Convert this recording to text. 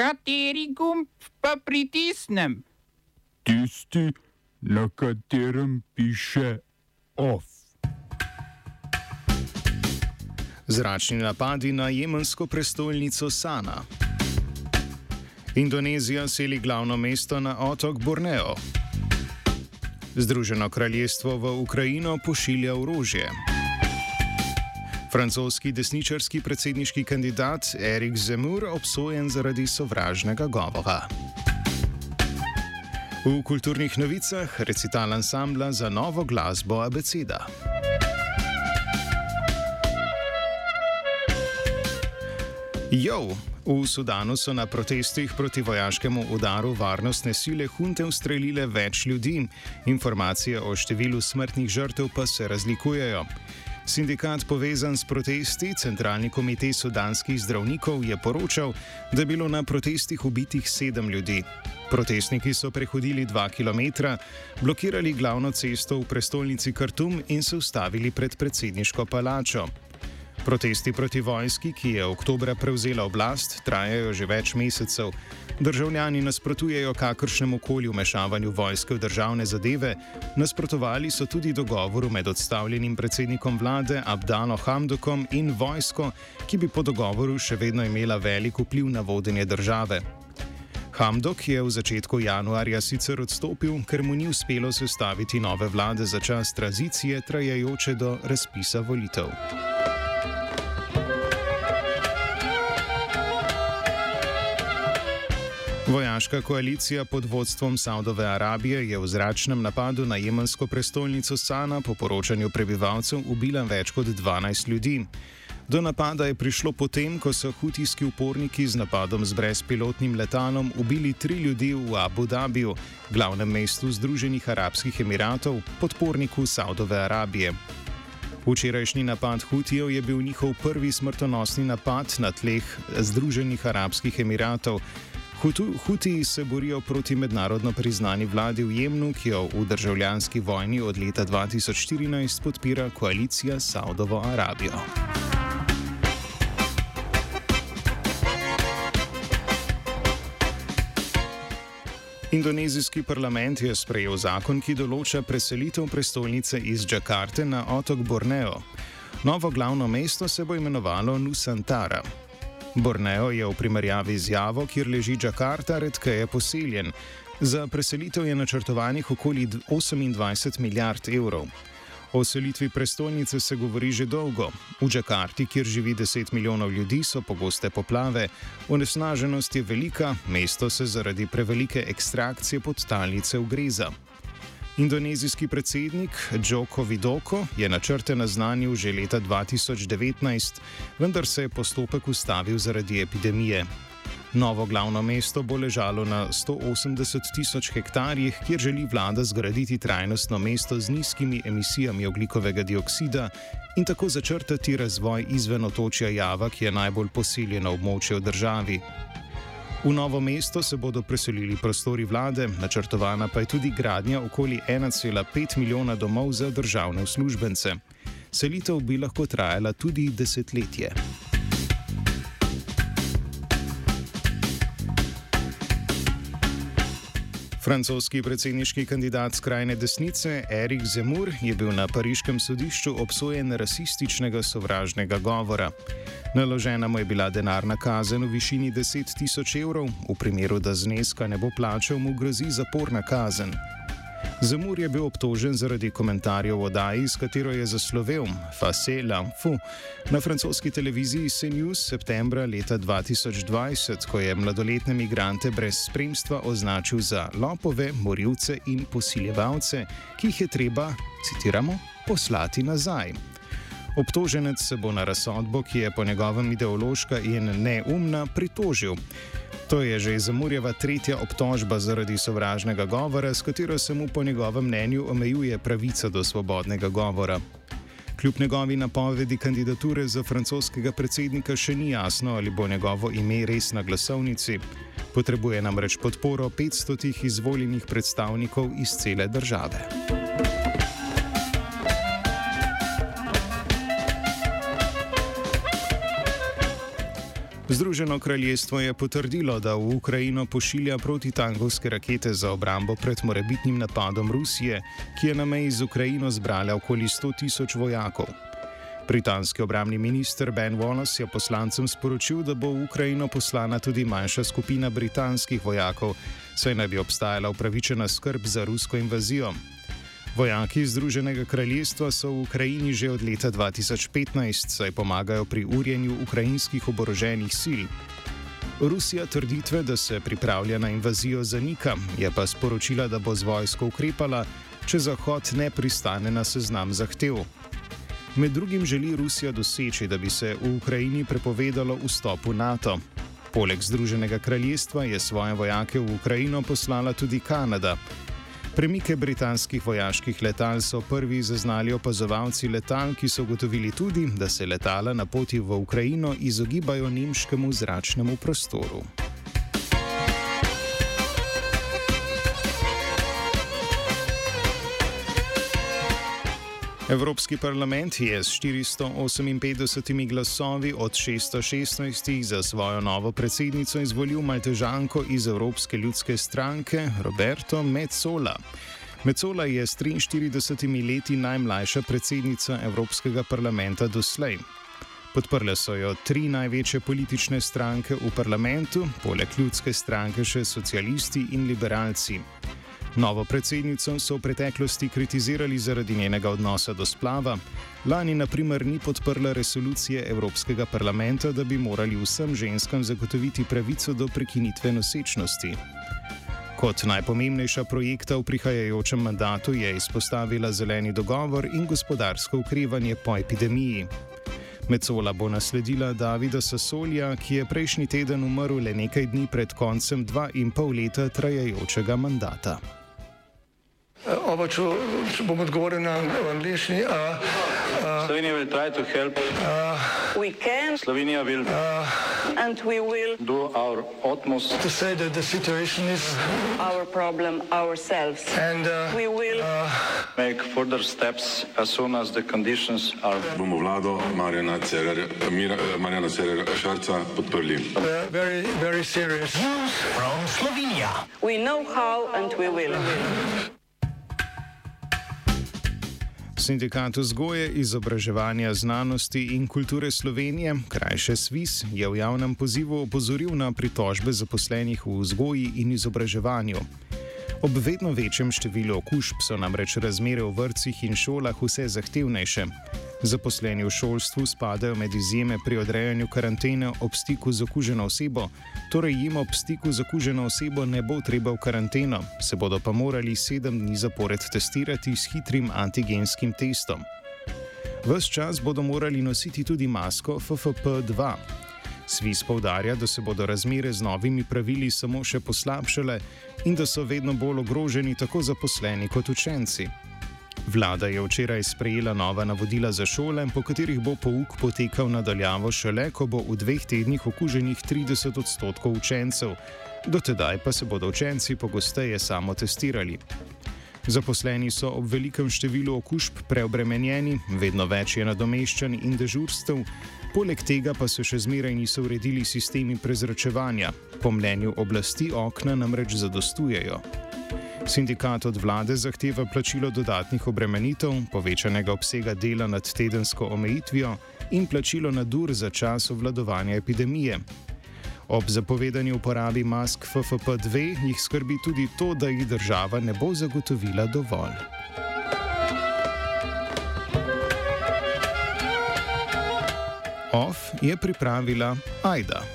Kateri gumb pa pritisnem? Tisti, na katerem piše OF. Zračni napadi na jemensko prestolnico Sana. Indonezija seli glavno mesto na otok Borneo. Združeno kraljestvo v Ukrajino pošilja orožje. Francoski desničarski predsedniški kandidat Erik Zemur obsojen zaradi sovražnega govora. V kulturnih novicah recital ansambla za novo glasbo Abeceda. Jo, v Sudanu so na protestih proti vojaškemu udaru varnostne sile hunte ustrelile več ljudi, informacije o številu smrtnih žrtev pa se razlikujejo. Sindikat povezan s protesti, Centralni komitej sudanskih zdravnikov, je poročal, da je bilo na protestih ubitih sedem ljudi. Protestniki so prehodili dva km, blokirali glavno cesto v prestolnici Khartoum in se ustavili pred predsedniško palačo. Protesti proti vojski, ki je oktobra prevzela oblast, trajajo že več mesecev. Državljani nasprotujejo kakršnemu koli vmešavanju vojske v državne zadeve, nasprotovali so tudi dogovoru med odstavljenim predsednikom vlade Abdalo Hamdokom in vojsko, ki bi po dogovoru še vedno imela velik vpliv na vodenje države. Hamdok je v začetku januarja sicer odstopil, ker mu ni uspelo sestaviti nove vlade za čas tranzicije, trajajoče do razpisa volitev. Vojaška koalicija pod vodstvom Saudove Arabije je v zračnem napadu na jemensko prestolnico Sana po poročanju prebivalcev ubila več kot 12 ljudi. Do napada je prišlo potem, ko so hutijski uporniki z napadom z brezpilotnim letalom ubili tri ljudi v Abu Dhabiju, glavnem mestu Združenih arabskih emiratov, podporniku Saudove Arabije. Včerajšnji napad Hutijev je bil njihov prvi smrtonosni napad na tleh Združenih arabskih emiratov. Hutiji se borijo proti mednarodno priznani vladi v Jemnu, ki jo v državljanski vojni od leta 2014 podpira koalicija s Saudovo Arabijo. Indonezijski parlament je sprejel zakon, ki določa preselitev prestolnice iz Džakarte na otok Borneo. Novo glavno mesto se bo imenovalo Nusantara. Borneo je v primerjavi z Javo, kjer leži Džakarta, redkeje poseljen. Za preselitev je načrtovanih okoli 28 milijard evrov. O selitvi prestolnice se govori že dolgo. V Džakarti, kjer živi 10 milijonov ljudi, so pogoste poplave, onesnaženost je velika, mesto se zaradi prevelike ekstrakcije podtalnice ugreza. Indonezijski predsednik Joko Vidoko je načrte naznanil že leta 2019, vendar se je postopek ustavil zaradi epidemije. Novo glavno mesto bo ležalo na 180 tisoč hektarjih, kjer želi vlada zgraditi trajnostno mesto z nizkimi emisijami oglikovega dioksida in tako začrtati razvoj izven otočja Java, ki je najbolj posiljeno območje v državi. V novo mesto se bodo preselili prostori vlade, načrtovana pa je tudi gradnja okoli 1,5 milijona domov za državne uslužbence. Selitev bi lahko trajala tudi desetletje. Francoski predsedniški kandidat skrajne desnice Erik Zemur je bil na pariškem sodišču obsojen rasističnega sovražnega govora. Naložena mu je bila denarna kazen v višini 10 tisoč evrov, v primeru, da zneska ne bo plačal, mu grozi zaporna kazen. Zamur je bil obtožen zaradi komentarjev o Daji, s katero je zaslovel Face Lamfu na francoski televiziji CNews septembra leta 2020, ko je mladoletne migrante brez spremstva označil za lopove, morilce in posiljevalce, ki jih je treba, citiramo, poslati nazaj. Obtoženec se bo na razsodbo, ki je po njegovem ideološka in neumna, pritožil. To je že Zamurjeva tretja obtožba zaradi sovražnega govora, s katero se mu po njegovem mnenju omejuje pravica do svobodnega govora. Kljub njegovi napovedi kandidature za francoskega predsednika še ni jasno, ali bo njegovo ime res na glasovnici. Potrebuje namreč podporo 500 izvoljenih predstavnikov iz cele države. Združeno kraljestvo je potrdilo, da v Ukrajino pošilja protitankovske rakete za obrambo pred morebitnim napadom Rusije, ki je na meji z Ukrajino zbrala okoli 100 tisoč vojakov. Britanski obramni minister Ben Wallace je poslancem sporočil, da bo v Ukrajino poslana tudi manjša skupina britanskih vojakov, saj naj bi obstajala upravičena skrb za rusko invazijo. Vojaki Združenega kraljestva so v Ukrajini že od leta 2015, saj pomagajo pri urjenju ukrajinskih oboroženih sil. Rusija trditve, da se pripravlja na invazijo, zanika, je pa sporočila, da bo z vojsko ukrepala, če Zahod ne pristane na seznam zahtev. Med drugim želi Rusija doseči, da bi se v Ukrajini prepovedalo vstop v NATO. Poleg Združenega kraljestva je svoje vojake v Ukrajino poslala tudi Kanada. Premike britanskih vojaških letal so prvi zaznali opazovalci letal, ki so ugotovili tudi, da se letala na poti v Ukrajino izogibajo nemškemu zračnemu prostoru. Evropski parlament je s 458 glasovi od 616 za svojo novo predsednico izvolil Maltežanko iz Evropske ljudske stranke Roberto Metzola. Metzola je s 43 leti najmlajša predsednica Evropskega parlamenta doslej. Podprle so jo tri največje politične stranke v parlamentu, poleg ljudske stranke še socialisti in liberalci. Novo predsednico so v preteklosti kritizirali zaradi njenega odnosa do splava. Lani, na primer, ni podprla resolucije Evropskega parlamenta, da bi morali vsem ženskam zagotoviti pravico do prekinitve nosečnosti. Kot najpomembnejša projekta v prihajajočem mandatu je izpostavila zeleni dogovor in gospodarsko ukrevanje po epidemiji. Mecola bo nasledila Davida Sasolja, ki je prejšnji teden umrl le nekaj dni pred koncem dva in pol leta trajajočega mandata. Oba, če, če bom odgovoril na angliški. Slovenija will try to help. We can Slovenija will and we will do our utmost To say that the situation is our problem ourselves. and uh, We will make further steps as soon as the conditions are bomo vlado Marjana Cererja, Mira, Marjana Cererja Šarca podprli. uh, very, very serious. we know how and we will. Sindikat vzgoje, izobraževanja, znanosti in kulture Slovenije, krajše SWIS, je v javnem pozivu opozoril na pritožbe zaposlenih v vzgoji in izobraževanju. Ob vedno večjem številu okužb so namreč razmere v vrtcih in šolah vse zahtevnejše. Zaposleni v šolstvu spadajo med izjeme pri odrejanju karantene ob stiku z okuženo osebo, torej jim ob stiku z okuženo osebo ne bo treba v karanteno, se bodo pa morali sedem dni zapored testirati s hitrim antigenskim testom. Ves čas bodo morali nositi tudi masko FFP2. Svis povdarja, da se bodo razmere z novimi pravili samo še poslabšale in da so vedno bolj ogroženi tako zaposleni kot učenci. Vlada je včeraj sprejela nova navodila za šole, po katerih bo pouk potekal nadaljavo šele, ko bo v dveh tednih okuženih 30 odstotkov učencev, dotedaj pa se bodo učenci pogosteje samo testirali. Zaposleni so ob velikem številu okužb preobremenjeni, vedno več je nadomeščanj in dežurstev, poleg tega pa se še zmeraj niso uredili sistemi prezračevanja. Po mnenju oblasti okna namreč zadostujejo. Sindikat od vlade zahteva plačilo dodatnih obremenitev, povečanega obsega dela nad tedensko omejitvijo in plačilo nadur za čas obvladovanja epidemije. Ob zapovedani uporabi mask FFP2 jih skrbi tudi to, da jih država ne bo zagotovila dovolj. OF je pripravila Aida.